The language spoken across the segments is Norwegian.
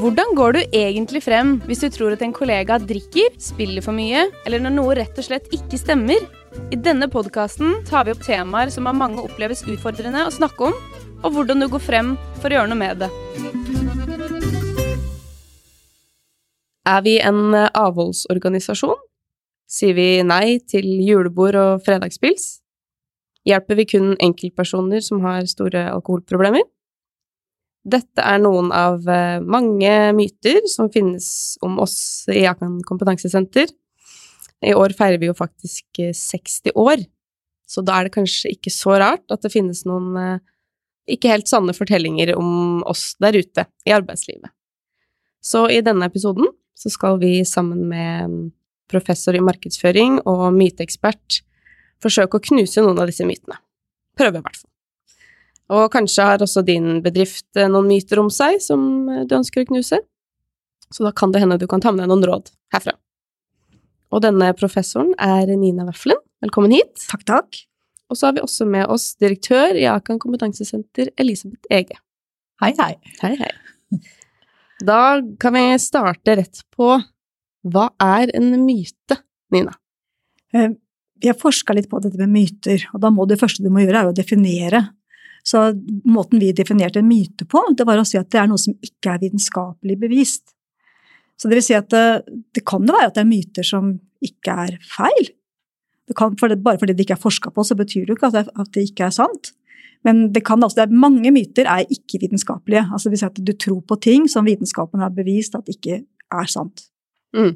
Hvordan går du egentlig frem hvis du tror at en kollega drikker, spiller for mye, eller når noe rett og slett ikke stemmer? I denne podkasten tar vi opp temaer som av mange oppleves utfordrende å snakke om, og hvordan du går frem for å gjøre noe med det. Er vi en avholdsorganisasjon? Sier vi nei til julebord og fredagspils? Hjelper vi kun enkeltpersoner som har store alkoholproblemer? Dette er noen av eh, mange myter som finnes om oss i Akan kompetansesenter. I år feirer vi jo faktisk 60 eh, år, så da er det kanskje ikke så rart at det finnes noen eh, ikke helt sanne fortellinger om oss der ute i arbeidslivet. Så i denne episoden så skal vi sammen med mm, professor i markedsføring og myteekspert forsøke å knuse noen av disse mytene. Prøve, i hvert fall. Og kanskje har også din bedrift eh, noen myter om seg som eh, du ønsker å knuse, så da kan det hende du kan ta med deg noen råd herfra. Og denne professoren er Nina Weffelen. Velkommen hit. Takk, takk. Og så har vi også med oss direktør i Akan kompetansesenter, Elisabeth Ege. Hei, hei. Hei, hei. Da kan vi starte rett på hva er en myte, Nina? Jeg vi har forska litt på dette med myter, og da må det første du må gjøre, er å definere så måten vi definerte en myte på, det var å si at det er noe som ikke er vitenskapelig bevist. Så det vil si at det, det kan jo være at det er myter som ikke er feil. Kan, for det, bare fordi det ikke er forska på, så betyr det jo ikke at det, at det, ikke er sant. Men det kan altså, det er, mange myter er ikke-vitenskapelige. Altså det vil si at du tror på ting som vitenskapen har bevist at ikke er sant. Mm.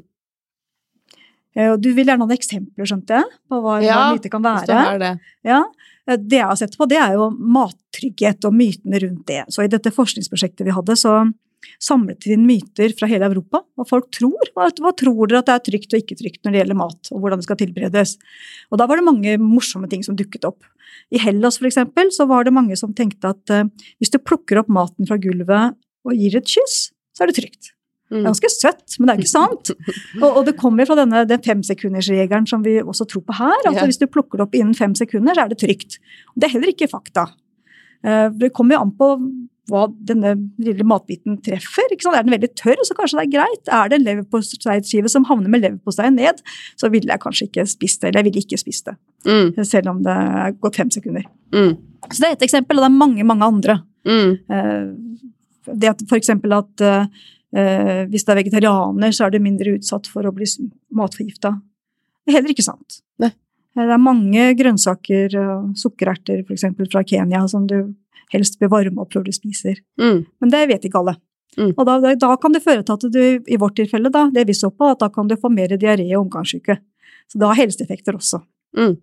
Eh, du vil gjerne ha noen eksempler, skjønte jeg, på hva, ja, hva myter kan være. Det. Ja, Eh, det jeg har sett på, det er jo mattrygghet og mytene rundt det. Så i dette forskningsprosjektet vi hadde, så samlet vi inn myter fra hele Europa. Hva folk tror. Hva, hva tror dere at det er trygt og ikke trygt når det gjelder mat, og hvordan det skal tilberedes? Og da var det mange morsomme ting som dukket opp. I Hellas for eksempel, så var det mange som tenkte at uh, hvis du plukker opp maten fra gulvet og gir et kyss, så er det trygt. Det er mm. ganske søtt, men det er ikke sant. Og, og det kommer fra denne, den femsekundersregelen som vi også tror på her. altså. Hvis du plukker det opp innen fem sekunder, så er det trygt. Det er heller ikke fakta. Eh, det kommer jo an på hva denne lille matbiten treffer. Er den veldig tørr, så kanskje det er greit. Er det en leverposteiskive som havner med leverposteien ned, så ville jeg kanskje ikke spist det. Eller jeg ville ikke spist det. Mm. Selv om det er gått fem sekunder. Mm. Så det er et eksempel, og det er mange, mange andre. Mm. Eh, det at for eksempel at Eh, hvis det er vegetarianer, så er du mindre utsatt for å bli matforgifta. Det er heller ikke sant. Nei. Eh, det er mange grønnsaker, sukkererter f.eks. fra Kenya, som du helst bør varme opp før du spiser. Mm. Men det vet ikke alle. Mm. Og da, da, kan det føre til at du, i vårt tilfelle, da, det vi så på, at da kan du få mer diaré og omgangssyke. Så det har helseeffekter også. Mm.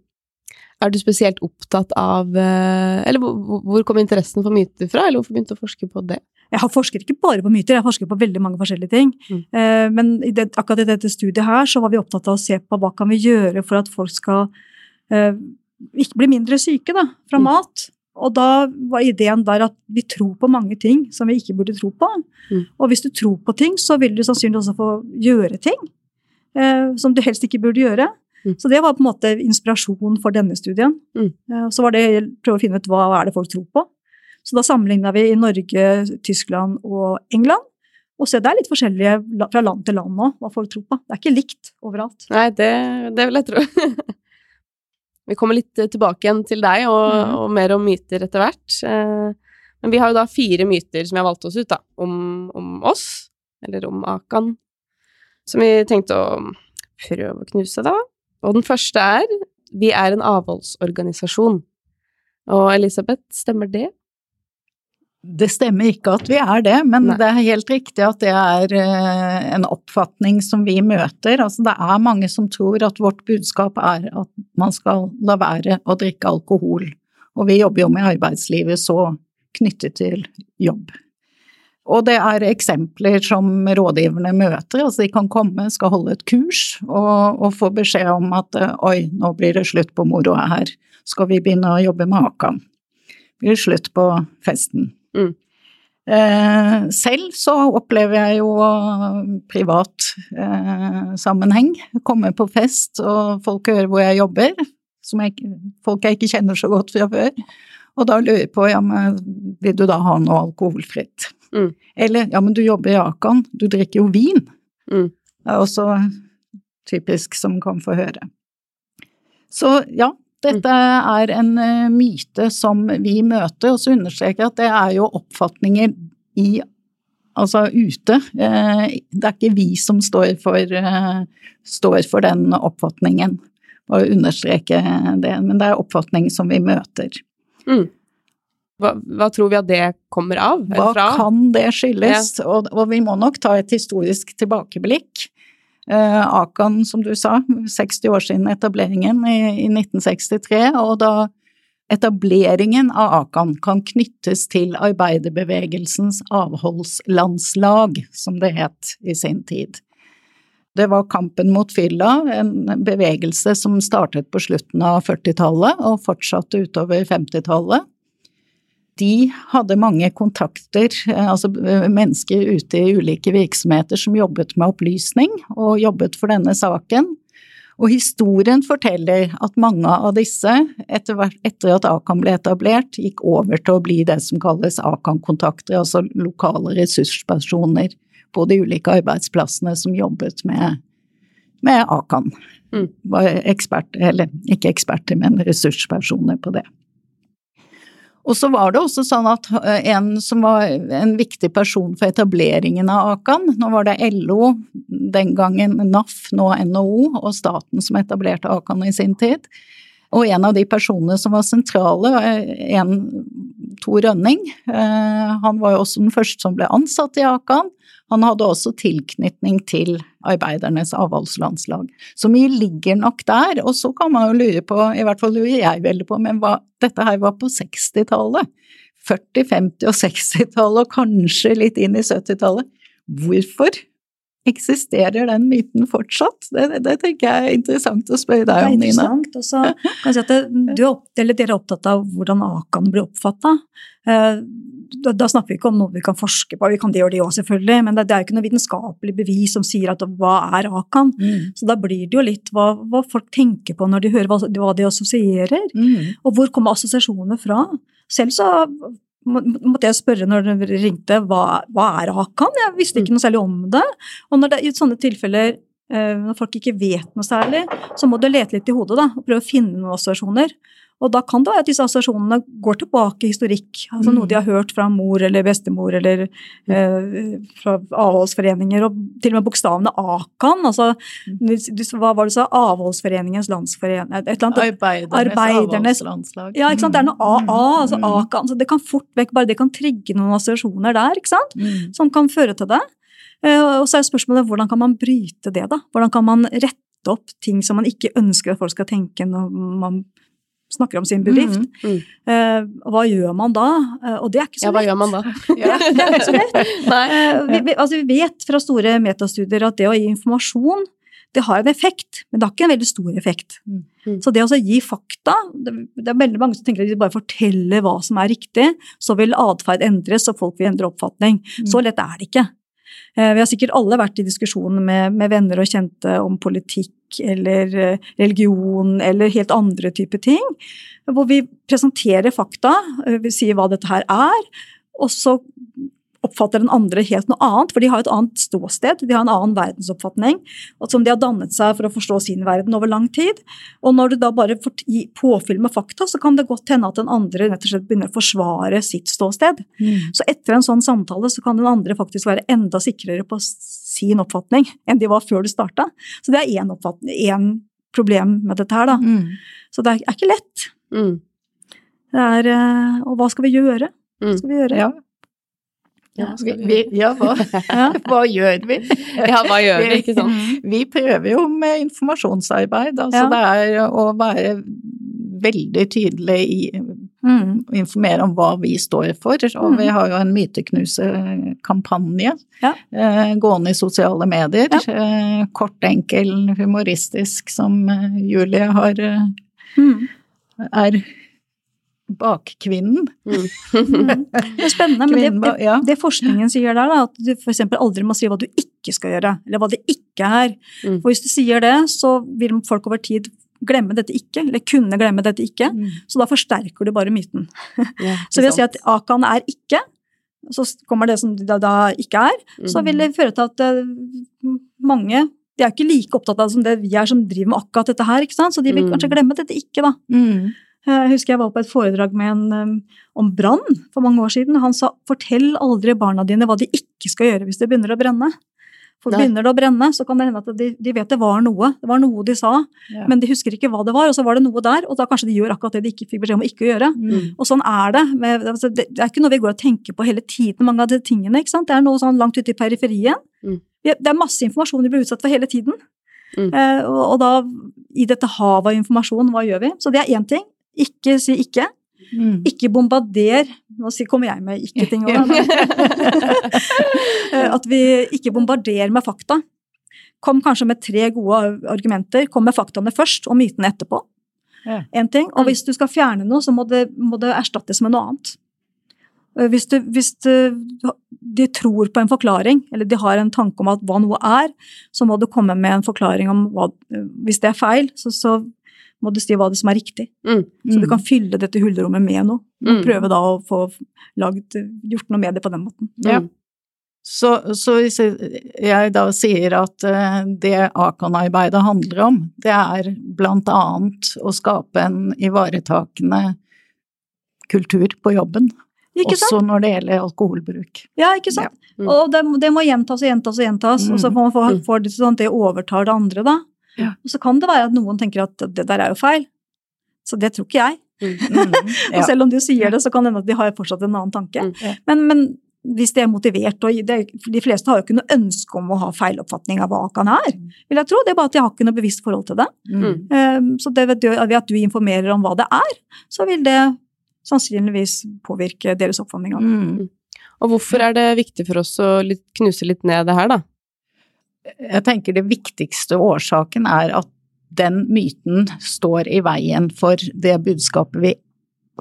Er du spesielt opptatt av eh, Eller hvor kom interessen for myter fra, eller hvorfor begynte du å forske på det? Jeg har forsket ikke bare på myter, jeg har forsket på veldig mange forskjellige ting. Mm. Eh, men i det, akkurat i dette studiet her så var vi opptatt av å se på hva kan vi gjøre for at folk skal uh, ikke bli mindre syke da, fra mm. mat. Og da var ideen der at vi tror på mange ting som vi ikke burde tro på. Mm. Og hvis du tror på ting, så vil du sannsynligvis også få gjøre ting eh, som du helst ikke burde gjøre. Mm. Så det var på en måte inspirasjon for denne studien. Mm. Uh, så var det å prøve å finne ut hva er det folk tror på. Så da sammenligna vi i Norge, Tyskland og England. Og se, det er litt forskjellige fra land til land nå, hva folk tror på. Det er ikke likt overalt. Nei, det, det vil jeg tro. vi kommer litt eh, tilbake igjen til deg, og, mm. og, mer om myter etter hvert. Eh, men vi har jo da fire myter som vi har valgt oss ut, da, om, om oss, eller om Akan, som vi tenkte å prøve å knuse, da. Og den første er vi er en avholdsorganisasjon. Og Elisabeth, stemmer det? Det stemmer ikke at vi er det, men Nei. det er helt riktig at det er eh, en oppfatning som vi møter. Altså det er mange som tror at vårt budskap er at man skal la være å drikke alkohol. Og vi jobber jo med arbeidslivet så knyttet til jobb. Og det er eksempler som rådgiverne møter. Altså de kan komme, skal holde et kurs og, og få beskjed om at oi, nå blir det slutt på moroa her, skal vi begynne å jobbe med Akan. Blir det slutt på festen. Mm. Eh, selv så opplever jeg jo privat eh, sammenheng. Komme på fest, og folk hører hvor jeg jobber, som jeg, folk jeg ikke kjenner så godt fra før. Og da lurer jeg på ja, men vil du da ha noe alkoholfritt. Mm. Eller ja, men du jobber i Akan, du drikker jo vin. Mm. Det er også typisk som kan få høre. Så ja, dette er en eh, myte som vi møter, og så understreker jeg at det er jo oppfatninger i Altså ute. Eh, Det er ikke vi som står for, eh, står for den oppfatningen, bare understreke det, men det er oppfatning som vi møter. Mm. Hva, hva tror vi at det kommer av? Hva fra? kan det skyldes? Og, og vi må nok ta et historisk tilbakeblikk. Eh, Akan, som du sa, 60 år siden etableringen i, i 1963, og da etableringen av Akan kan knyttes til arbeiderbevegelsens avholdslandslag, som det het i sin tid. Det var kampen mot fylla, en bevegelse som startet på slutten av 40-tallet og fortsatte utover 50-tallet. De hadde mange kontakter, eh, altså eh, mennesker ute i ulike virksomheter som jobbet med opplysning, og jobbet for denne saken. Og historien forteller at mange av disse, etter, hvert- etter at Akan ble etablert, gikk over til å bli det som kalles Akan-kontakter, altså lokale ressurspersoner på de ulike arbeidsplassene som jobbet med, med Akan. Mm. Var eksperter, eller ikke eksperter, men ressurspersoner på det. Og så var det også sånn at eh, en som var en viktig person for etableringen av Akan, nå var det LO, den gangen NAF, nå NHO, og staten som etablerte Akan i sin tid. Og en av de personene som var sentrale, var en Tor Rønning. Eh, Han var jo også den første som ble ansatt i Akan. Han hadde også tilknytning til arbeidernes avholdslandslag. Så mye ligger nok der, og så kan man jo lure på, i hvert fall lurer jeg veldig på, men hva, dette her var på 60-tallet. 40-, 50- og 60-tallet, og kanskje litt inn i 70-tallet. Hvorfor eksisterer den myten fortsatt? Det, det, det tenker jeg er interessant å spørre deg om, Nina. interessant. Og så kan jeg si at det, du er opp, dere er opptatt av hvordan Akan blir oppfatta. Da, da snakker vi ikke om noe vi kan forske på, vi kan det gjøre det òg selvfølgelig, men det, det er jo ikke noe vitenskapelig bevis som sier at hva er Akan. Mm. Så da blir det jo litt hva, hva folk tenker på når de hører hva, hva de assosierer. Mm. Og hvor kommer assosiasjonene fra? Selv så måtte jeg spørre når du ringte hva, hva er Akan? Jeg visste ikke noe særlig om det. Og når det i sånne tilfeller når folk ikke vet noe særlig, så må du lete litt i hodet da, og prøve å finne noen assosiasjoner. Og da kan det være at disse assosiasjonene går tilbake i historikk, altså Mm. noe de har hørt fra mor eller bestemor eller eh, fra avholdsforeninger, og til og med bokstavene Akan, altså Mm. hva var det du sa, Avholdsforeningens landsforening, et eller annet. Arbeidernes, Arbeidernes- avholdslandslag. Ja, ikke sant? Det er noe AA, altså Mm. Akan. Så det kan fort vekk, bare det kan trigge noen assosiasjoner der, ikke sant? Mm. Som kan føre til det. Eh, Og så er spørsmålet hvordan kan man bryte det, da? Hvordan kan man rette opp ting som man ikke ønsker at folk skal tenke når man snakker om sin bedrift? Mm. mm. hva gjør man da? Eh, og det er ikke så Ja, hva gjør man da? Ja. Det er ikke så lett. Vi, vi, altså, vi vet fra store metastudier at det å gi informasjon det har en effekt, men det har ikke en veldig stor effekt. Mm. Mm. Så det å gi fakta det, det er veldig mange som tenker at de bare forteller hva som er riktig, så vil atferd endres, og folk vil endre oppfatning. Mm. Så lett er det ikke. Eh, Vi har sikkert alle vært i diskusjoner med, med venner og kjente om politikk eller eh, religion eller helt andre typer ting, hvor vi presenterer fakta, eh, vi sier hva dette her er, og så oppfatter den andre helt noe annet, for de har et annet ståsted, de har en annen verdensoppfatning, som de har dannet seg for å forstå sin verden over lang tid. Og når du da bare får påfyll med fakta, så kan det godt hende at den andre rett og slett begynner å forsvare sitt ståsted. Mm. Så etter en sånn samtale så kan den andre faktisk være enda sikrere på sin oppfatning enn de var før du starta. Så det er én problem med dette her, da. Mm. Så det er er ikke lett. Mm. Det er, eh, og hva skal vi gjøre? Hva Mm. skal vi gjøre? Ja. Ja, Vi, vi- vi, ja, hva, hva gjør vi? Ja, hva gjør vi, ikke sant? Vi prøver jo med informasjonsarbeid. Altså Ja. det er å være veldig tydelig i Mm. informere om hva vi står for. Og Mm. vi har jo en myteknusekampanje Ja. eh, gående i sosiale medier. Eh, kort, enkel, humoristisk, som eh, Julie har, eh, Mm. er bakkvinnen. Mm. Det er spennende, men det, det, ja. det forskningen sier der, da, at du f.eks. aldri må si hva du ikke skal gjøre, eller hva det ikke er. Mm. For hvis du sier det, så vil folk over tid glemme dette ikke, eller kunne glemme dette ikke. Mm. Så da forsterker du bare myten. Ja, Så vil jeg si at Akan er ikke, så kommer det som det da, da ikke er, så Mm. vil det føre til at eh, mange de er ikke like opptatt av det som det vi er som driver med akkurat dette her, ikke sant? så de vil Mm. kanskje glemme dette ikke, da. Mm. Jeg husker jeg var på et foredrag med en om brann for mange år siden. Han sa 'fortell aldri barna dine hva de ikke skal gjøre hvis det begynner å brenne'. For Nei. begynner det å brenne, så kan det hende at de, de vet det var noe. Det var noe de sa, Ja. men de husker ikke hva det var. Og så var det noe der, og da kanskje de gjør akkurat det de ikke fikk beskjed om å ikke gjøre. Mm. Og sånn er det. Med, altså, det. Det er ikke noe vi går og tenker på hele tiden, mange av de tingene. ikke sant? Det er noe sånn langt ute i periferien. Mm. Det er masse informasjon vi blir utsatt for hele tiden. Mm. Eh, og, og da, i dette havet av informasjon, hva gjør vi? Så det er én ting. Ikke si ikke. Mm. Ikke bombarder Nå kommer jeg med ikke-ting òg, At vi ikke bombarderer med fakta. Kom kanskje med tre gode argumenter. Kom med faktaene først, og mytene etterpå. Ja. En ting. Og Mm. hvis du skal fjerne noe, så må det, må det erstattes med noe annet. Eh, Hvis, du, hvis du, de tror på en forklaring, eller de har en tanke om hva noe er, så må du komme med en forklaring om hva Hvis det er feil, så, så må du si hva det som er riktig. Mm. Så du kan fylle dette hullerommet med noe. Og Mm. prøve da å få lagd, gjort noe med det på den måten. Ja. Så, så hvis jeg da sier at eh, det Akan-arbeidet handler om, det er blant annet å skape en ivaretakende kultur på jobben, Ikke sant? også når det gjelder alkoholbruk. Ja, ikke sant? Mm. Og det, det må gjentas og gjentas og gjentas, og så får man få, Mm. det sånn at det overtar det andre, da. Ja. Og så kan det være at noen tenker at det der er jo feil. Så det tror ikke jeg. Mm, Og ja. selv om du sier det, så kan det hende at de har fortsatt en annen tanke. Mm. Ja. Men, men hvis de er motivert, og det, de fleste har jo ikke noe ønske om å ha feiloppfatning av hva Akan er, vil jeg tro. Det er bare at de har ikke noe bevisst forhold til det. Mm. Um, Så det ved ved at du informerer om hva det er, så vil det sannsynligvis påvirke deres oppfatning av det. Mm. Og hvorfor er det viktig for oss å litt, knuse litt ned det her, da? Jeg tenker det viktigste årsaken er at den myten står i veien for det budskapet vi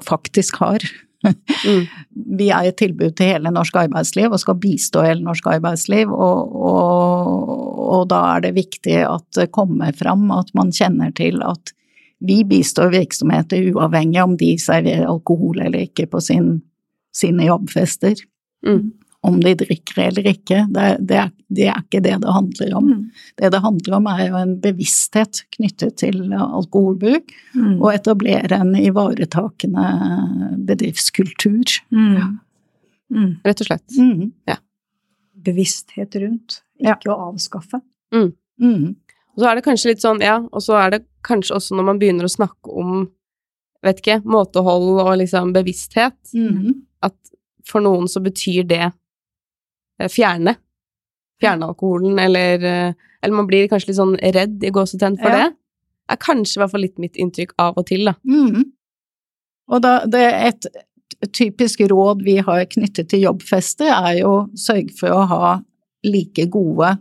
faktisk har. Mm. Vi er et tilbud til hele norsk arbeidsliv og skal bistå hele norsk arbeidsliv, og, og, og da er det viktig at det kommer fram at man kjenner til at vi bistår virksomheter uavhengig om de serverer alkohol eller ikke på sin, sine jobbfester. Mm. Om de drikker eller ikke, det, er- det, er, det er ikke det det handler om. Mm. Det det handler om er jo en bevissthet knyttet til alkoholbruk, Mm. og etablere en ivaretakende bedriftskultur. Mm. Mm. Rett og slett. Mm. Bevissthet rundt, Ja. ikke å avskaffe. Mm. Og så er det kanskje litt sånn, ja, og så er det kanskje også når man begynner å snakke om, vet ikke, måtehold og liksom bevissthet, Mm. at for noen så betyr det fjerne. Fjerne alkoholen, eller, eh, eller man blir kanskje litt sånn redd i gåsetenn for Ja. det. er kanskje i hvert fall litt mitt inntrykk av og til, da. Mm. Og da, det er et typisk råd vi har knyttet til jobbfester, er jo sørg for å ha like gode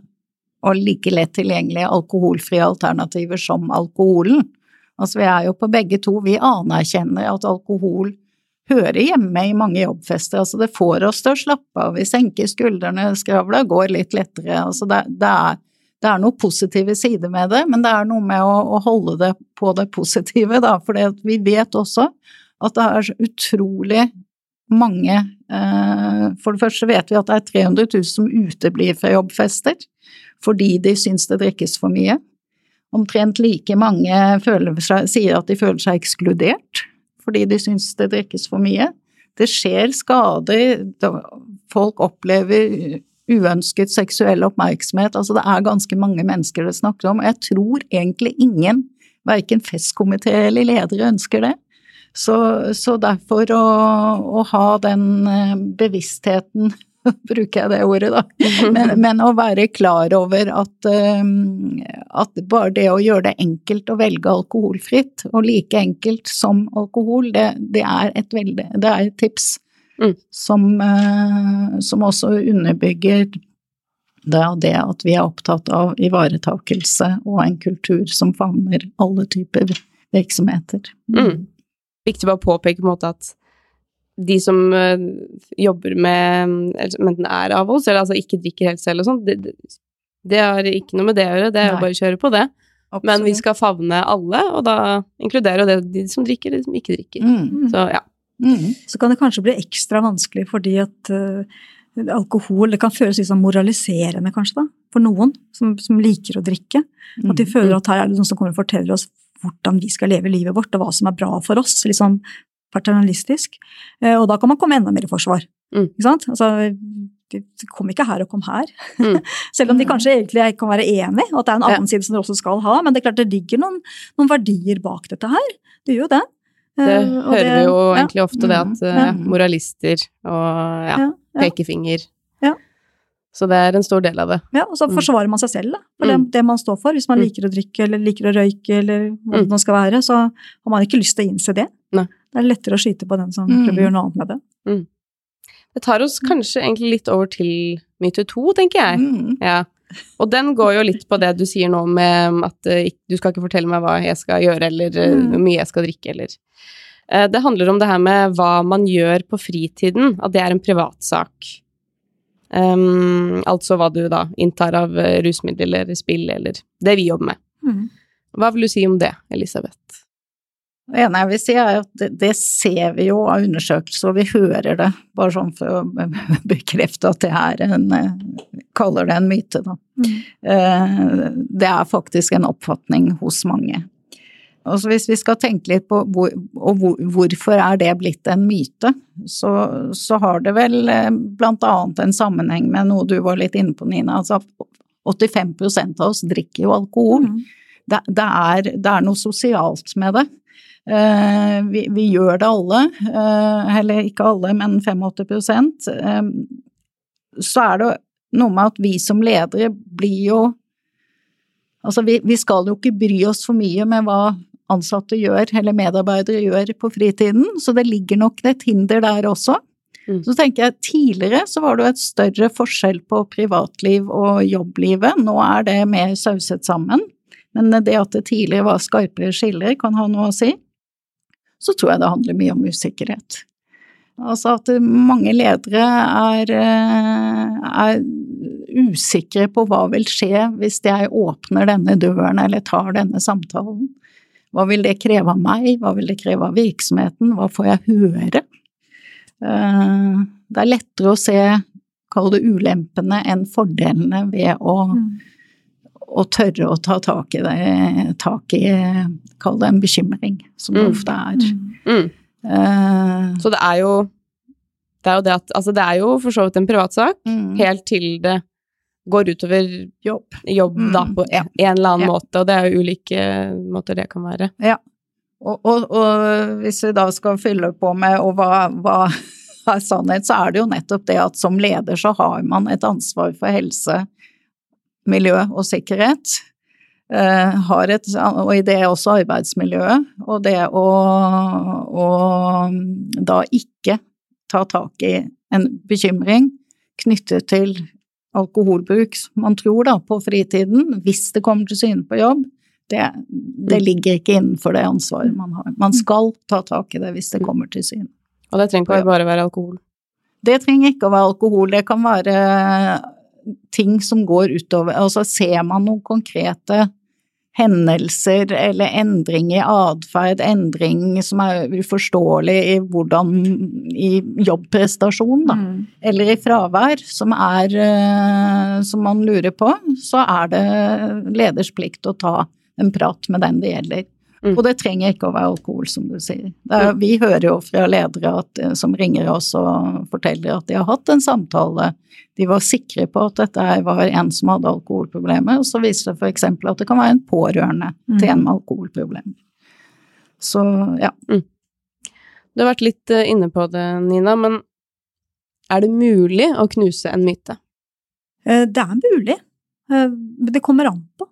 og like lett tilgjengelige alkoholfrie alternativer som alkoholen. Altså vi er jo på begge to, vi anerkjenner at alkohol hører hjemme i mange jobbfester. Altså det får oss til å slappe av, vi senker skuldrene, skravla går litt lettere. Altså det, det, er, det er noen positive sider med det, men det er noe med å, å holde det på det positive, da. For vi vet også at det er så utrolig mange eh, For det første vet vi at det er 300 000 som uteblir fra jobbfester fordi de syns det drikkes for mye. Omtrent like mange føler sier at de føler seg ekskludert fordi de syns det drikkes for mye. Det skjer skader, folk opplever uønsket seksuell oppmerksomhet. Altså det er ganske mange mennesker det snakker om, og jeg tror egentlig ingen, verken festkomité eller ledere, ønsker det. Så, så derfor å, å ha den eh, bevisstheten, bruker jeg det ordet da, men, men å være klar over at, eh, at bare det å gjøre det enkelt å velge alkoholfritt, og like enkelt som alkohol, det, det, er, et veldig, det er et tips Mm. som, eh, som også underbygger det, det at vi er opptatt av ivaretakelse og en kultur som favner alle typer virksomheter. Mm. Viktig å påpeke på en måte at de som eh, jobber med som enten er avholds, eller altså ikke drikker helt selv og sånn, det, det, har ikke noe med det å gjøre, det er jo bare å kjøre på det. Men vi skal favne alle, og da inkluderer jo det de som drikker, de som ikke drikker. Mm. Så ja. Mm. så kan det kanskje bli ekstra vanskelig fordi at uh, alkohol det kan føles litt sånn moraliserende, kanskje, da, for noen som, som liker å drikke. At de Mm. føler at her er det noen som kommer og forteller oss hvordan vi skal leve livet vårt, og hva som er bra for oss. Sånn paternalistisk. Eh, Og da kan man komme enda mer i forsvar. Mm. Ikke sant? Altså, de kom ikke her og kom her. Mm. Selv om de kanskje egentlig kan være enig, og at det er en annen side som dere også skal ha. Men det er klart det ligger noen, noen verdier bak dette her. Det gjør jo det. Det Eh, hører vi jo ja, egentlig ofte, det at Ja. moralister og ja, ja, ja. pekefinger Ja. Så det er en stor del av det. Ja, og så Mm. forsvarer man seg selv da, for det, Mm. det man står for. Hvis man liker å drikke eller liker å røyke eller hva det nå skal være, så har man ikke lyst til å innse det. Nei. Det er lettere å skyte på den som Mm. prøver å gjøre noe annet med det. Det tar oss kanskje egentlig litt over til myte to, tenker jeg. Mm. Ja. Og den går jo litt på det du sier nå med at eh, du skal ikke fortelle meg hva jeg skal gjøre, eller eh, Mm. hvor mye jeg skal drikke, eller Eh, Det handler om det her med hva man gjør på fritiden, at det er en privatsak. Um, altså hva du da inntar av rusmidler eller spill, eller det vi jobber med. Mm. Hva vil du si om det, Elisabeth? Det ene jeg vil si er at det, ser vi jo av undersøkelser, og vi hører det, bare sånn for å bekrefte at det er en eh, Kaller det en myte, da. Mm. Eh, Det er faktisk en oppfatning hos mange. Og hvis vi skal tenke litt på hvor, hvor, hvorfor er det blitt en myte, så, så har det vel eh, blant annet en sammenheng med noe du var litt inne på, Nina. Altså 85% av oss drikker jo alkohol. Mm. Det, det, er, det er noe sosialt med det. Eh, vi, vi gjør det alle, eh, eller ikke alle, men 85 eh, Så er det noe med at vi som ledere blir jo Altså, vi, vi skal jo ikke bry oss for mye med hva ansatte gjør, eller medarbeidere gjør på fritiden, så det ligger nok et hinder der også. Mm. Så tenker jeg tidligere så var det jo et større forskjell på privatliv og jobblivet, nå er det mer sauset sammen. Men det at det tidligere var skarpere skiller, kan ha noe å si. Så tror jeg det handler mye om usikkerhet. Altså at mange ledere er, eh, er usikre på hva vil skje hvis jeg åpner denne døren eller tar denne samtalen. Hva vil det kreve av meg, hva vil det kreve av virksomheten, hva får jeg høre? Eh, Det er lettere å se, kall det ulempene, enn fordelene ved å Mm. Å tørre å ta tak i det, tak i, kall det en bekymring, som det Mm. ofte er. Mm. Mm. Eh, Så det er jo det er jo det at Altså, det er jo for så vidt en privatsak, mm, helt til det går utover jobb. jobb, Mm, da, på ja. en eller annen Ja. måte, og det er jo ulike måter det kan være. Og, og, og hvis vi da skal fylle på med og hva, hva er sannhet, så er det jo nettopp det at som leder så har man et ansvar for helse, miljø og sikkerhet. Eh, har et, og i det er også arbeidsmiljøet. Og det å, å da ikke ta tak i en bekymring knyttet til alkoholbruk, som man tror da på fritiden, hvis det kommer til syne på jobb, det, det ligger ikke innenfor det ansvaret man har. Man skal ta tak i det hvis det kommer til syne. Og det trenger ikke bare være alkohol. Det trenger ikke å være alkohol, det kan være ting som går utover Altså ser man noen konkrete hendelser eller endring i atferd, endring som er uforståelig i hvordan i jobbprestasjon, da, Mm. eller i fravær, som er eh, som man lurer på, så er det leders plikt å ta en prat med den det gjelder. Mm. Og det trenger ikke å være alkohol, som du sier. Det er, vi hører jo fra ledere at, eh, som ringer oss og forteller at de har hatt en samtale. De var sikre på at dette var en som hadde alkoholproblemer, og så viser det f.eks. at det kan være en pårørende til en med alkoholproblemer. Så ja. Du har vært litt eh, inne på det, Nina, men er det mulig å knuse en myte? Eh, Det er mulig, eh, det kommer an på.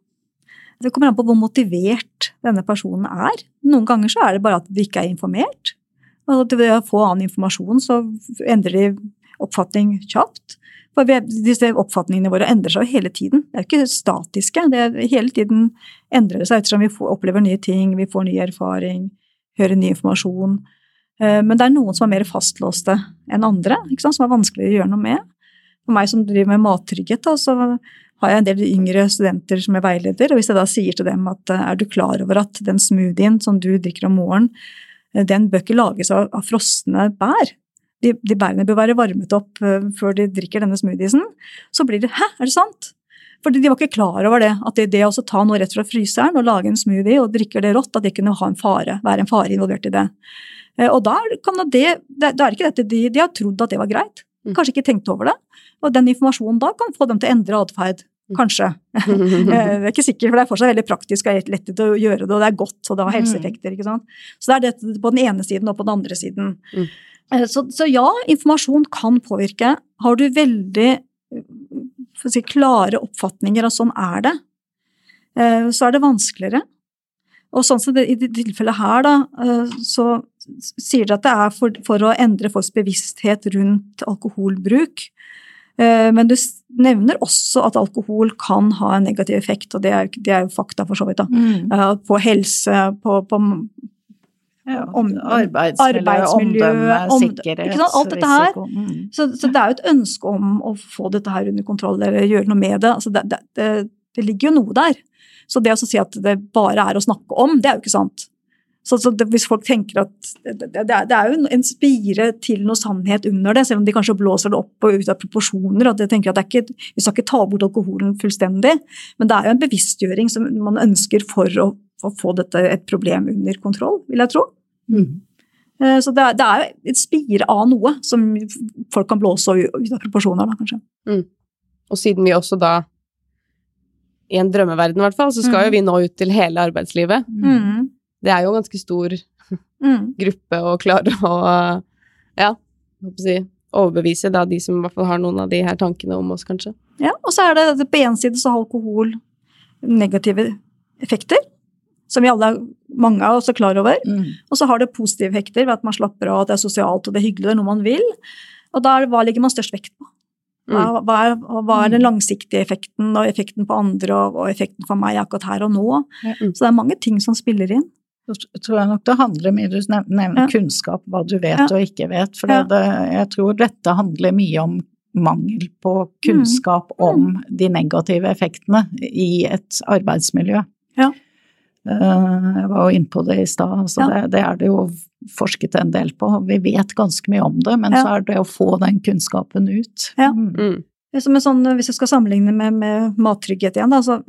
Det kommer an på hvor motivert denne personen er. Noen ganger så er det bare at de ikke er informert. Og ved å få annen informasjon, så endrer de oppfatning kjapt. For disse oppfatningene våre endrer seg hele tiden. Det er ikke statiske. Det er, hele tiden endrer det seg ettersom vi opplever nye ting, vi får ny erfaring, hører ny informasjon. Eh, Men det er noen som er mer fastlåste enn andre, som er vanskeligere å gjøre noe med. For meg som driver med mattrygghet, da, så har jeg en del yngre studenter som er veileder, og hvis jeg da sier til dem at eh, er du klar over at den smoothien som du drikker om morgenen, eh, den bør ikke lages av, av frosne bær. De, de, bærene bør være varmet opp uh, før de drikker denne smoothiesen. Så blir det 'hæ, er det sant?' Fordi de var ikke klar over det. At det, det å ta noe rett fra fryseren og lage en smoothie og drikke det rått, at det kunne ha en fare, være en fare involvert i det. Og da, kan det, det, det er ikke dette, de, de har trodd at det var greit. Mm. Kanskje ikke tenkt over det. Og den informasjonen da kan få dem til å endre atferd. Mm. Kanskje. det er ikke sikkert, for det er fortsatt veldig praktisk og lett å gjøre det, og det er godt, og det har helseeffekter. ikke sant? Så det er dette på den ene siden og på den andre siden. Mm. Eh, så, så, ja, informasjon kan påvirke. Har du veldig si, klare oppfatninger av sånn er det, eh, så er det vanskeligere. Og sånn som det, I det tilfellet her, da, eh, så sier dere at det er for, for å endre folks bevissthet rundt alkoholbruk. Eh, men du nevner også at alkohol kan ha en negativ effekt, og det er, det er jo fakta for så vidt. Mm. På helse, på, på ja, om, arbeidsmiljø, arbeidsmiljø, omdømme, sikkerhet, Alt dette her. Mm. Så, så, det er jo et ønske om å få dette her under kontroll eller gjøre noe med det. Altså det, det, det ligger jo noe der. Så det å si at det bare er å snakke om, det er jo ikke sant. Så, så det, hvis folk tenker at det, det, det, er jo en spire til noe sannhet under det, selv om de kanskje blåser det opp og ut av proporsjoner. at de tenker at ikke, Vi skal ikke ta bort alkoholen fullstendig, men det er jo en bevisstgjøring som man ønsker for å, å få dette, et problem under kontroll, vil jeg tro. Mm. Eh, så det er, det er et spire av noe som folk kan blåse ut av proporsjoner, da, kanskje. Mm. Og siden vi også da, i en drømmeverden i hvert fall, så skal mm. jo vi nå ut til hele arbeidslivet. Mm det er jo en ganske stor mm. gruppe å klare å ja, si, overbevise da, de som i hvert fall har noen av de her tankene om oss, kanskje. Ja, og så er det på én side så har alkohol negative effekter, som vi alle, mange av oss er klar over. Mm. Og så har det positive effekter ved at man slapper av, at det er sosialt og det er hyggelig, det er noe man vil. Og da er det, hva legger man størst vekt på? Hva, mm. hva, er, hva, er, den langsiktige effekten, og effekten på andre, og, og effekten for meg akkurat her og nå? Mm. Så det er mange ting som spiller inn tror jeg nok det handler mye Du nevner ja. kunnskap, hva du vet ja. og ikke vet. For ja. det, jeg tror dette handler mye om mangel på kunnskap mm. om mm. de negative effektene i et arbeidsmiljø. Ja. Eh, jeg var jo inne på det i stad, altså det, det, er det jo forsket en del på. Vi vet ganske mye om det, men så er det å få den kunnskapen ut. Ja. Mm. mm. Sånn, hvis jeg skal sammenligne med, med mattrygghet igjen, da, så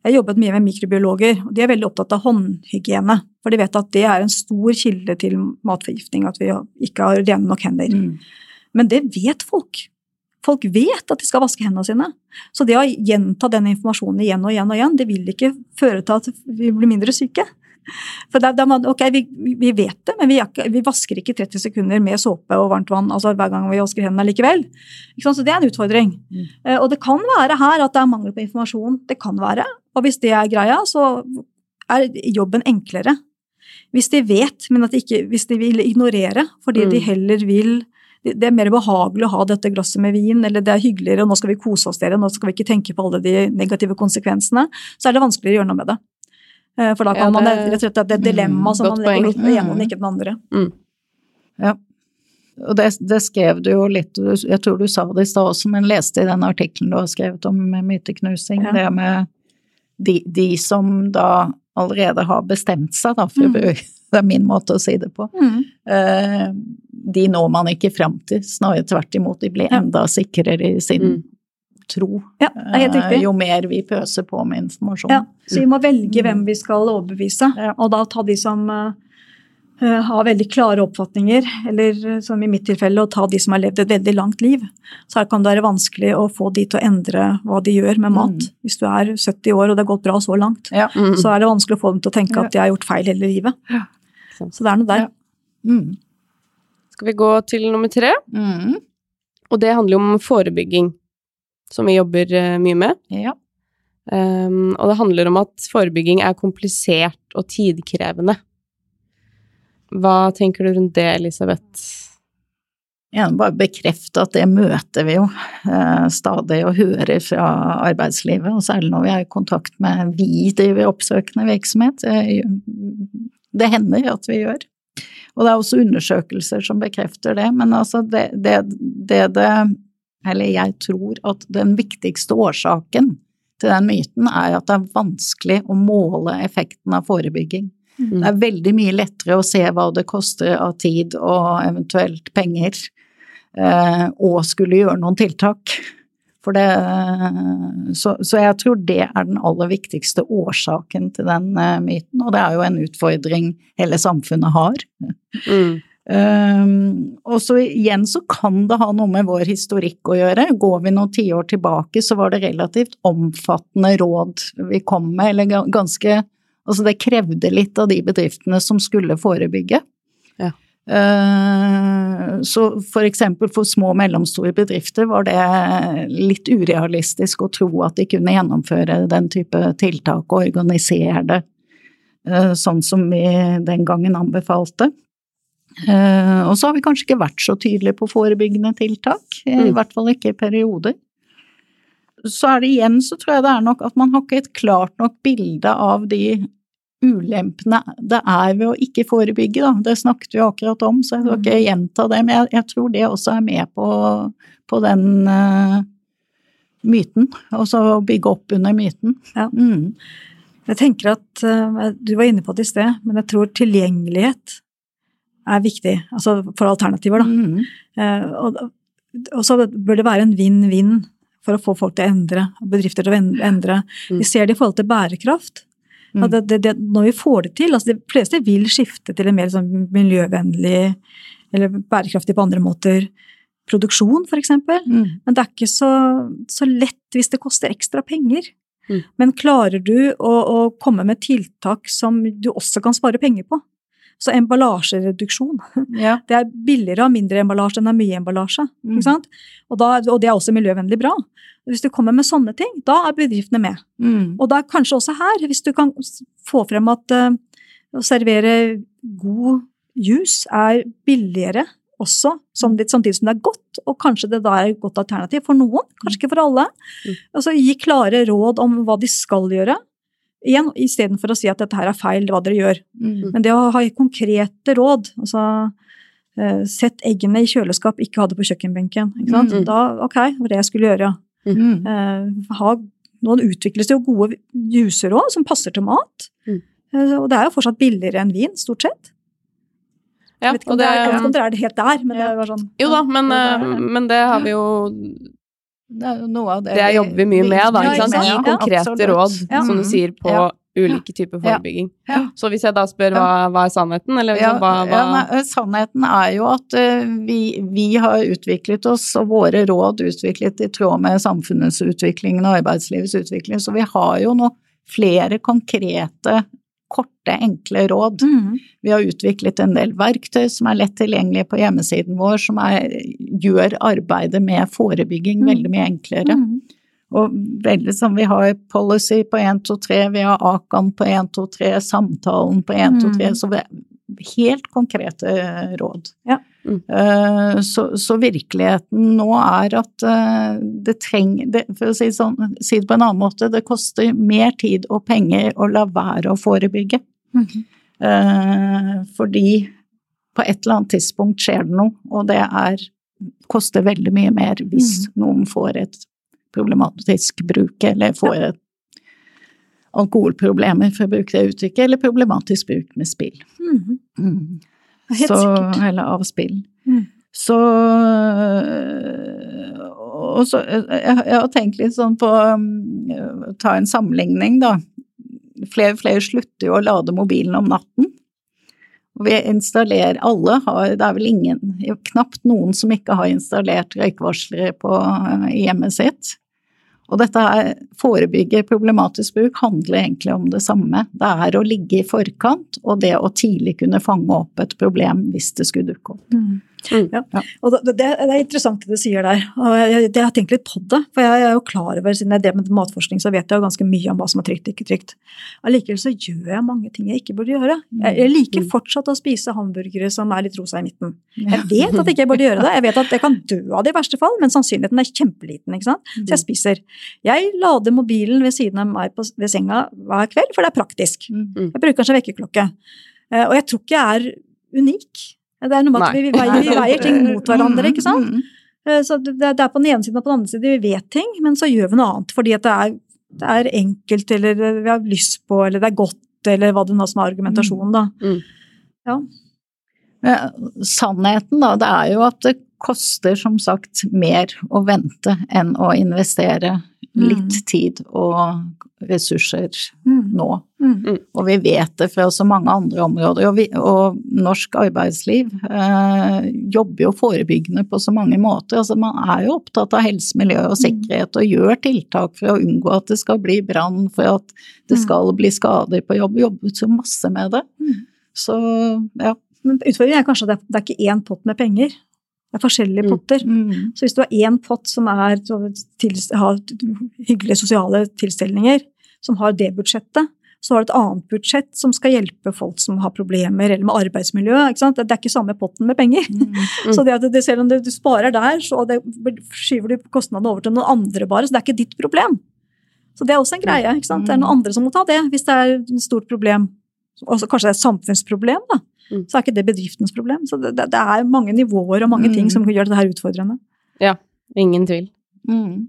jeg har jobbet mye med mikrobiologer, og de er veldig opptatt av håndhygiene. For de vet at det er en stor kilde til matforgiftning, at vi ikke har rene nok hender. Mm. Men det vet folk. Folk vet at de skal vaske hendene sine. Så det å gjenta den informasjonen igjen og igjen og igjen, det vil ikke føre til at vi blir mindre syke. For da, da man, ok, vi, vi, vet det, men vi, vi, vasker ikke 30 sekunder med såpe og varmt vann altså hver gang vi vasker hendene likevel. Ikke så det er en utfordring. Mm. Uh, og det kan være her at det er mangel på informasjon. Det kan være. Og hvis det er greia, så er jobben enklere. Hvis de vet, men at de ikke, hvis de vil ignorere fordi mm. de heller vil det er mer behagelig å ha dette glasset med vin, eller det er hyggeligere, og nå skal vi kose oss dere, nå skal vi ikke tenke på alle de negative konsekvensene, så er det vanskeligere å gjøre noe med det. Eh, for da kan ja, det, man rett og slett det er dilemma som man legger litt med ene og ikke den andre. Mm. Ja. Og det, det, skrev du jo litt, jeg tror du sa det i stad også, men leste i den artikkelen du har skrevet om myteknusing, ja. det med de, de, som da allerede har bestemt seg, da, for mm. det er min måte å si det på, mm. uh, de når man ikke fram til, snarere tvert imot, de blir enda sikrere i sin mm tro. Ja, det er helt riktig. Eh, jo mer vi pøser på med informasjon. Ja, så vi må velge hvem vi skal overbevise, og da ta de som uh, har veldig klare oppfatninger, eller som i mitt tilfelle, å ta de som har levd et veldig langt liv. Så her kan det være vanskelig å få de til å endre hva de gjør med mat. Mm. Hvis du er 70 år og det har gått bra så langt, ja. mm. så er det vanskelig å få dem til å tenke at de har gjort feil hele livet. Så det er noe der. Mm. Skal vi gå til nummer tre? Mm. Og det handler jo om forebygging som vi jobber eh, mye med. Ja. Um, og det handler om at forebygging er komplisert og tidkrevende. Hva tenker du rundt det, Elisabeth? Jeg vil bare bekrefte at det møter vi jo eh, stadig og hører fra arbeidslivet, og særlig når vi er i kontakt med vi driver oppsøkende virksomhet. Det hender at vi gjør. Og det er også undersøkelser som bekrefter det, men altså det det, det, det eller jeg tror at den viktigste årsaken til den myten er at det er vanskelig å måle effekten av forebygging. Det er veldig mye lettere å se hva det koster av tid og eventuelt penger, eh, og skulle gjøre noen tiltak. For det, så, så, jeg tror det er den aller viktigste årsaken til den uh, myten, og det er jo en utfordring hele samfunnet har. Mm. Um, og så igjen så kan det ha noe med vår historikk å gjøre. Går vi noen tiår tilbake, så var det relativt omfattende råd vi kom med, eller ganske Altså det krevde litt av de bedriftene som skulle forebygge. Ja. Uh, så for eksempel for små og mellomstore bedrifter var det litt urealistisk å tro at de kunne gjennomføre den type tiltak og organisere det uh, sånn som vi den gangen anbefalte. Eh, og så har vi kanskje ikke vært så tydelige på forebyggende tiltak, i mm. hvert fall ikke i perioder. Så er det igjen, så tror jeg det er nok at man har ikke et klart nok bilde av de ulempene det er ved å ikke forebygge, da. Det snakket vi akkurat om, så jeg skal ikke mm. gjenta det. Men jeg, jeg tror det også er med på, på den uh, myten. Altså å bygge opp under myten. Ja. Mm. Jeg tenker at uh, Du var inne på det i sted, men jeg tror tilgjengelighet er viktig. Altså for alternativer, da. Mm. Uh, og, og så bør det være en vinn-vinn for å få folk til å endre, bedrifter til å endre. Mm. Vi ser det i forhold til bærekraft. Mm. Det, det, det, når vi får det til altså De fleste vil skifte til en mer sånn miljøvennlig eller bærekraftig på andre måter. Produksjon, f.eks. Mm. Men det er ikke så, så, lett hvis det koster ekstra penger. Mm. Men klarer du å, å, komme med tiltak som du også kan spare penger på? Så emballasjereduksjon. Ja. Det er billigere å ha mindre emballasje enn å ha mye emballasje. Mm. Og, da, og, det er også miljøvennlig bra. Hvis du kommer med sånne ting, da er bedriftene med. Mm. Og da kanskje også her, hvis du kan få frem at uh, å servere god juice er billigere også, samtidig som det er godt, og kanskje det da er et godt alternativ for noen, kanskje ikke for alle. Mm. Altså Gi klare råd om hva de skal gjøre, igjen istedenfor å si at dette her er feil, hva dere gjør. Mm. Men det å ha konkrete råd, altså uh, sett eggene i kjøleskap, ikke ha det på kjøkkenbenken. ikke sant? Mm. Da, ok, det var det jeg skulle gjøre. Mm. Uh, ha, noen utvikles jo gode juicer òg, som passer til mat. Mm. Uh, og det er jo fortsatt billigere enn vin, stort sett. Ja, jeg vet ikke om, det, er, om det er helt der, men ja. det var sånn Jo da, men, men det har vi jo det er noe av det, det jobber vi mye med, da. ikke sant? Gi konkrete råd, som du sier, på ulike typer forebygging. Så hvis jeg da spør hva, hva er sannheten, eller liksom, hva, hva... Nei, eh, Sannheten er jo at uh, vi, vi, har utviklet oss, og våre råd utviklet i tråd med samfunnets utvikling og arbeidslivets utvikling, så vi har jo nå flere konkrete korte, enkle råd. Mm. Vi har utviklet en del verktøy som er lett tilgjengelige på hjemmesiden vår, som er, gjør arbeidet med forebygging mm. veldig mye enklere. Mm. Og veldig som vi har policy på 1, 2, 3, vi har Akan på 1, 2, 3, samtalen på 1, 2, 3, så vi, helt konkrete råd. Ja. Mm. Uh, så, så, virkeligheten nå er at uh, det trenger For å si, sånn, si, det på en annen måte, det koster mer tid og penger å la være å forebygge. Mm. Fordi på et eller annet tidspunkt skjer det noe, og det er, koster veldig mye mer hvis mm. noen får et problematisk bruk, eller får et alkoholproblemer, for å bruke det uttrykket, eller problematisk bruk med spill. Mm. Mm. Så, eller av spill. Mm. Så Og så jeg, jeg, har tenkt litt sånn på å Ta en sammenligning, da. Flere flere slutter jo å lade mobilen om natten. Og vi installerer Alle har Det er vel ingen, knapt noen som ikke har installert røykvarslere på hjemmet sitt. Og dette her, forebygge problematisk bruk handler egentlig om det samme. Det er å ligge i forkant, og det å tidlig kunne fange opp et problem hvis det skulle dukke opp. Mm. Mm. Ja. Og det, det, er interessant det du sier der. og jeg, jeg, har tenkt litt på det. For jeg er jo klar over, siden jeg drev med matforskning, så vet jeg jo ganske mye om hva som er trygt og ikke trygt. Allikevel så gjør jeg mange ting jeg ikke burde gjøre. Jeg, jeg liker mm. fortsatt å spise hamburgere som er litt rosa i midten. Jeg vet at jeg ikke burde gjøre det. Jeg vet at jeg kan dø av det i verste fall, men sannsynligheten er kjempeliten. ikke sant? Så jeg mm. spiser. Jeg lader mobilen ved siden av meg på, ved senga hver kveld, for det er praktisk. Jeg bruker kanskje vekkerklokke. Eh, og jeg tror ikke jeg er unik. Det er noe med at vi, vi, veier, vi, veier, ting mot hverandre, ikke sant. Mm, mm. Eh, så det, er på den ene siden og på den andre siden vi vet ting, men så gjør vi noe annet fordi at det er, det er enkelt, eller vi har lyst på, eller det er godt, eller hva det nå som er argumentasjonen, da. Mm. Ja. Eh, Sannheten, da, det er jo at det koster som sagt mer å vente enn å investere litt Mm. tid og ressurser Mm. nå. Mm. Og vi vet det fra så mange andre områder. Og, vi, og norsk arbeidsliv eh, jobber jo forebyggende på så mange måter. Altså, man er jo opptatt av helse, miljø og sikkerhet og gjør tiltak for å unngå at det skal bli brann, for at det skal bli skader på jobb. Jobber så masse med det. Mm. Så ja. Men utfordringen er kanskje at det det er ikke én pott med penger. Det er forskjellige Mm. potter. Mm. Så hvis du har én pott som er, til, har hyggelige sosiale tilstelninger, som har det budsjettet, så har du et annet budsjett som skal hjelpe folk som har problemer, eller med arbeidsmiljø. Det er ikke samme potten med penger. Mm. Så det at det, selv om du sparer der, så det, skyver du kostnadene over til noen andre bare, så det er ikke ditt problem. Så det er også en greie. ikke sant? Det er noen andre som må ta det, hvis det er et stort problem. Også kanskje det er et samfunnsproblem, da. Mm. Så er ikke det bedriftens problem. Så det, det, er mange nivåer og mange Mm. ting som gjør dette her utfordrende. Ingen tvil. Mm.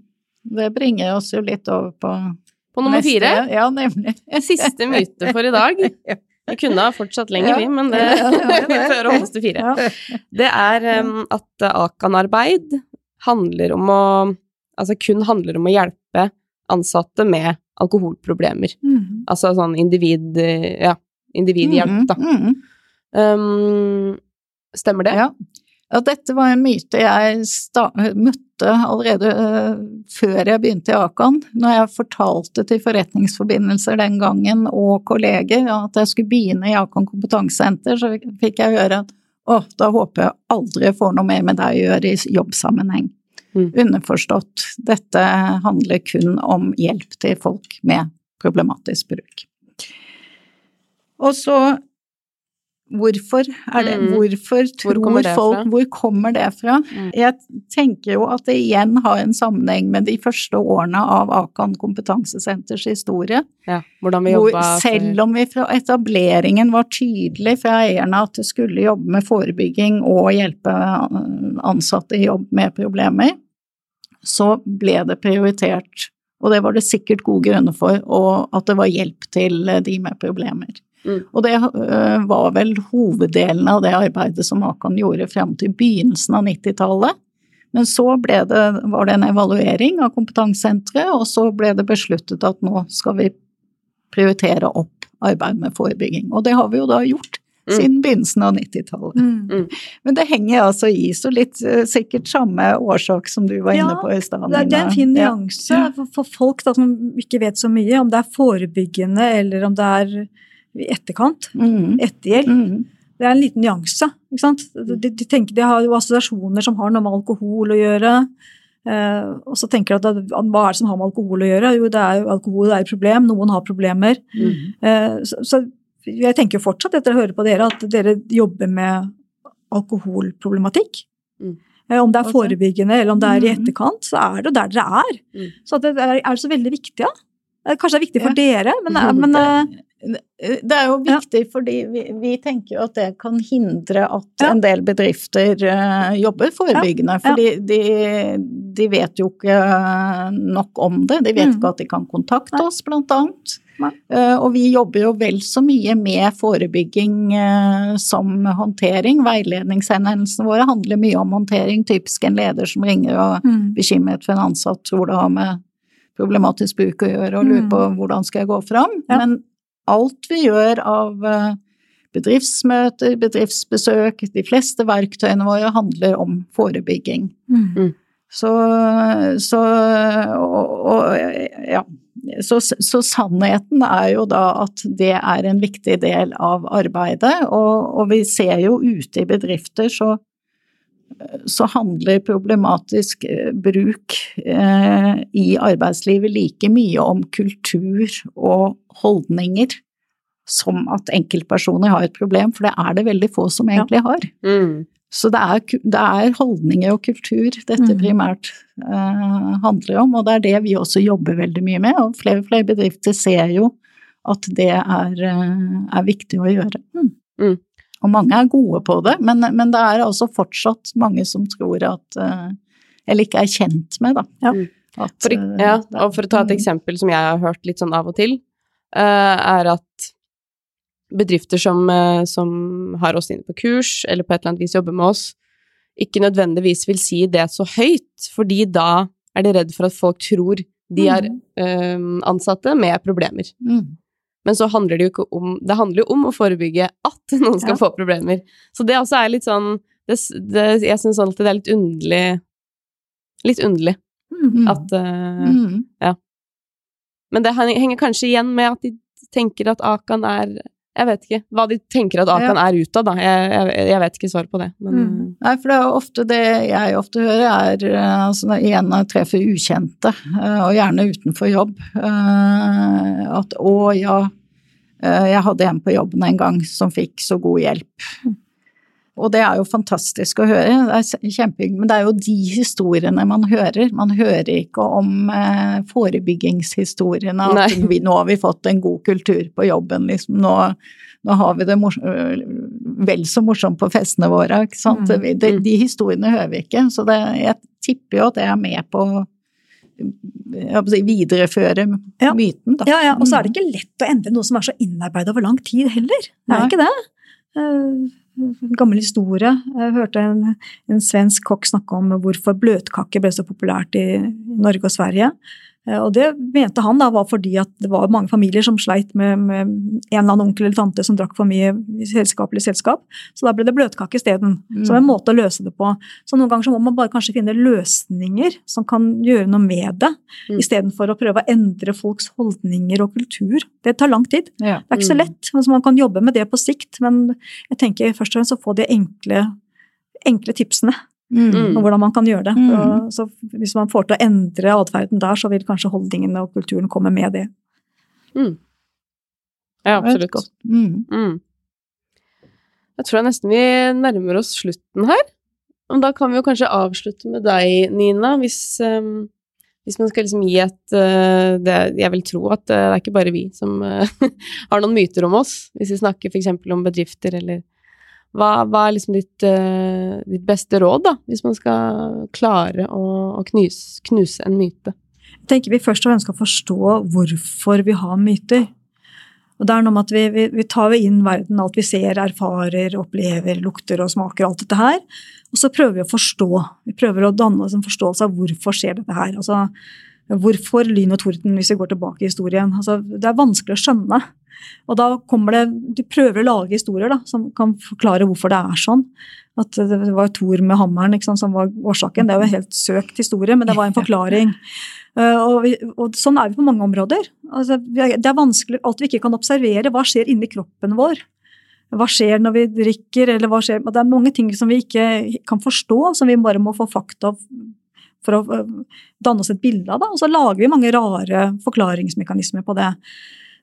Det bringer oss jo litt over på På nummer neste- fire, Ja, nemlig. siste myte for i dag. Vi kunne ha fortsatt lenger, Ja. vi, men det, Ja, ja, ja, vi prøver å holde oss til fire. Ja. Det er um, at uh, Akan-arbeid handler om å Altså kun handler om å hjelpe ansatte med alkoholproblemer. Mm. Altså sånn individ... uh, Ja, individhjelp, da. Mm, mm. Um, stemmer det? Ja. ja, dette var en myte jeg møtte allerede uh, før jeg begynte i Akan. Når jeg fortalte til forretningsforbindelser den gangen og kolleger at jeg skulle begynne i Akan kompetansesenter, så fikk jeg høre at å, da håper jeg aldri jeg får noe mer med deg å gjøre i jobbsammenheng. Mm. Underforstått, dette handler kun om hjelp til folk med problematisk bruk. Og så Hvorfor er det Mm. Hvorfor tror hvor det folk fra? Hvor kommer det fra? Mm. Jeg tenker jo at det igjen har en sammenheng med de første årene av Akan kompetansesenters historie. Ja, hvordan vi jobba selv om vi fra etableringen var tydelig fra eierne at det skulle jobbe med forebygging og hjelpe ansatte i jobb med problemer, så ble det prioritert, og det var det sikkert gode grunner for, og at det var hjelp til de med problemer. Mm. Og det uh, var vel hoveddelen av det arbeidet som Akan gjorde frem til begynnelsen av 90-tallet. Men så ble det, var det en evaluering av kompetansesenteret, og så ble det besluttet at nå skal vi prioritere opp arbeid med forebygging. Og det har vi jo da gjort Mm. siden begynnelsen av 90-tallet. Mm. Men det henger altså i så litt øh, sikkert samme årsak som du var inne på i stad. Det det er en fin fin Ja. nyanse for, for folk da, som ikke vet så mye, om det er forebyggende eller om det er i etterkant. Mm. Etterhjelp. Mm. Det er en liten nyanse. ikke sant? De, de, tenker, de har jo assosiasjoner som har noe med alkohol å gjøre. Eh, og så tenker de at hva er det som har med alkohol å gjøre? Jo, det er jo alkohol det er et problem. Noen har problemer. Mm. Eh, så, så jeg tenker jo fortsatt etter å høre på dere at dere jobber med alkoholproblematikk. Mm. Eh, Om det er forebyggende eller om det er i Mm. etterkant, så er det jo der dere er. Mm. Så det er, er så veldig viktig, da? Eh, Kanskje det er viktig for dere, men, men Det er jo viktig fordi vi, vi tenker jo at det kan hindre at Ja. en del bedrifter uh, jobber forebyggende. Fordi de, de vet jo ikke nok om det. De vet Mm. ikke at de kan kontakte Nei. oss, blant annet. Eh, og vi jobber jo vel så mye med forebygging uh, som håndtering. Veiledningshendelsene våre handler mye om håndtering. Typisk en leder som ringer og mm, bekymret for en ansatt tror det har med problematisk bruk å gjøre, og lurer Mm. på hvordan skal jeg gå fram. Ja. Men alt vi gjør av eh, bedriftsmøter, bedriftsbesøk, de fleste verktøyene våre handler om forebygging. mm. Så, så og, og, ja. Så, så sannheten er jo da at det er en viktig del av arbeidet, og, og vi ser jo ute i bedrifter så så handler problematisk eh, bruk eh, i arbeidslivet like mye om kultur og holdninger som at enkeltpersoner har et problem, for det er det veldig få som egentlig har. Mm. Så det er, det er holdninger og kultur dette Mm. primært eh, handler om, og det er det vi også jobber veldig mye med, og flere og flere bedrifter ser jo at det er, eh, er viktig å gjøre. Mm. Og mange er gode på det, men, men det er altså fortsatt mange som tror at eh, Eller ikke er kjent med, da. Ja. Mm. At, For, eh, ja, og for å ta et Mm. eksempel som jeg har hørt litt sånn av og til, eh, er at bedrifter som, som har oss inne på kurs, eller på et eller annet vis jobber med oss, ikke nødvendigvis vil si det så høyt, fordi da er de redd for at folk tror de er eh, ansatte med problemer. Mm. Men så handler det jo ikke om Det handler jo om å forebygge at noen skal Ja. få problemer. Så det også er litt sånn det, det, Jeg syns alltid det er litt underlig Litt underlig Mm. at uh, Mm. Men det henger kanskje igjen med at de tenker at Akan er Jeg vet ikke hva de tenker at Akan er utad, da. Jeg, jeg, jeg vet ikke svar på det, men Mm. Nei, for det er ofte det jeg ofte hører, er eh, altså når en treffer ukjente, eh, og gjerne utenfor jobb, eh, at å ja, jeg hadde en på jobben en gang som fikk så god hjelp. Og det er jo fantastisk å høre, det er kjempehyggelig, men det er jo de historiene man hører. Man hører ikke om eh, forebyggingshistoriene, at vi, nå har vi fått en god kultur på jobben, liksom. Nå, nå har vi det øh, vel så morsomt på festene våre, ikke sant. Mm. De, de historiene hører vi ikke, så det, jeg tipper jo at det er med på å jeg på å videreføre Ja. myten, da. Ja, ja, og så er det ikke lett å endre noe som er så innarbeidet over lang tid heller. Det er Nei. ikke det. Eh, gammel historie. Jeg hørte en, en svensk kokk snakke om hvorfor bløtkake ble så populært i, Norge og Sverige. Eh, Og det mente han da var fordi at det var mange familier som sleit med, med en eller annen onkel eller tante som drakk for mye i selskapelig selskap. Så da ble det bløtkake isteden. Mm. Som en måte å løse det på. Så noen ganger så må man bare kanskje finne løsninger som kan gjøre noe med det, Mm. istedenfor å prøve å endre folks holdninger og kultur. Det tar lang tid. Ja. Det er ikke så Mm. lett, så man kan jobbe med det på sikt. Men jeg tenker først og fremst å få de enkle, enkle tipsene Mm. Og hvordan man kan gjøre det. Mm. Så hvis man får til å endre atferden der, så vil kanskje holdningene og kulturen komme med det. mm. Ja, absolutt. Mm. Mm. Jeg tror jeg nesten vi nærmer oss slutten her. Men da kan vi jo kanskje avslutte med deg, Nina, hvis, um hvis man skal liksom gi et uh, det, Jeg vil tro at uh, det er ikke bare vi som uh, har noen myter om oss, hvis vi snakker f.eks. om bedrifter eller hva, hva er liksom ditt, uh, ditt beste råd, da, hvis man skal klare å, å knuse, knuse en myte? Jeg tenker vi først og fremst skal forstå hvorfor vi har myter. Og det er noe med at vi, vi, vi tar inn verden, alt vi ser, erfarer, opplever, lukter og smaker, alt dette her. Og så prøver vi å forstå. Vi prøver å danne oss en forståelse av hvorfor skjer dette her. Altså, hvorfor lyn og torden, hvis vi går tilbake i historien. Altså, det er vanskelig å skjønne. Og da kommer det Du prøver å lage historier da, som kan forklare hvorfor det er sånn. At det var Thor med hammeren sant, som var årsaken. Det er jo en helt søkt historie, men det var en forklaring. Uh, og, vi, og sånn er vi på mange områder. Altså, det er vanskelig, Alt vi ikke kan observere, hva skjer inni kroppen vår? Hva skjer når vi drikker, eller hva skjer Det er mange ting som vi ikke kan forstå, som vi bare må få fakta for å uh, danne oss et bilde av. Da. Og så lager vi mange rare forklaringsmekanismer på det.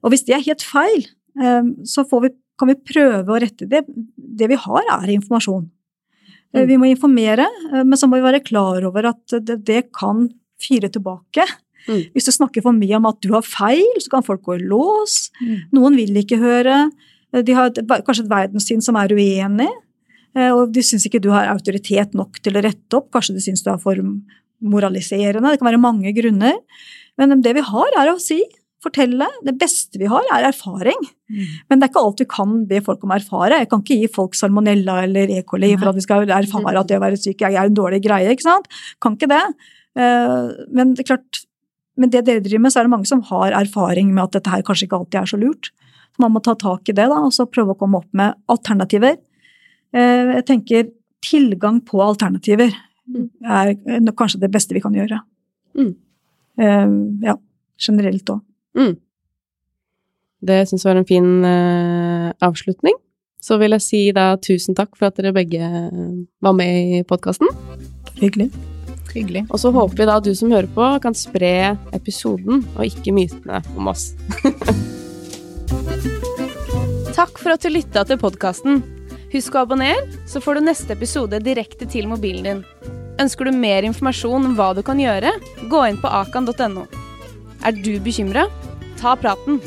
Og hvis det er helt feil, um, så får vi, kan vi prøve å rette det. Det vi har, er informasjon. Uh, Vi må informere, uh, men så må vi være klar over at det, det kan fire tilbake. Mm. Hvis du snakker for mye om at du har feil, så kan folk gå i lås. Mm. Noen vil ikke høre. De har et, kanskje et verdenssyn som er uenig. eh, Og de syns ikke du har autoritet nok til å rette opp. Kanskje de syns du er for moraliserende. Det kan være mange grunner. Men det vi har, er å si, fortelle. Det beste vi har, er erfaring. Mm. Men det er ikke alt vi kan be folk om å erfare. Jeg kan ikke gi folk salmonella eller E. coli for at vi skal erfare at det å være syk er en dårlig greie. ikke sant? Kan ikke det. Eh, Men det er klart, med det dere driver med, så er det mange som har erfaring med at dette her kanskje ikke alltid er så lurt. Så man må ta tak i det da, og så prøve å komme opp med alternativer. Eh, Jeg tenker tilgang på alternativer Mm. er kanskje det beste vi kan gjøre. Mm. Eh, Ja, generelt òg. Mm. Det syns jeg var en fin uh, avslutning. Så vil jeg si da tusen takk for at dere begge var med i podkasten. Hyggelig. Hyggelig. Og så håper vi da at du som hører på, kan spre episoden, og ikke mytene om oss. takk for at du lytta til podkasten. Husk å abonnere, så får du neste episode direkte til mobilen din. Ønsker du mer informasjon om hva du kan gjøre, gå inn på akan.no. Er du bekymra? Ta praten.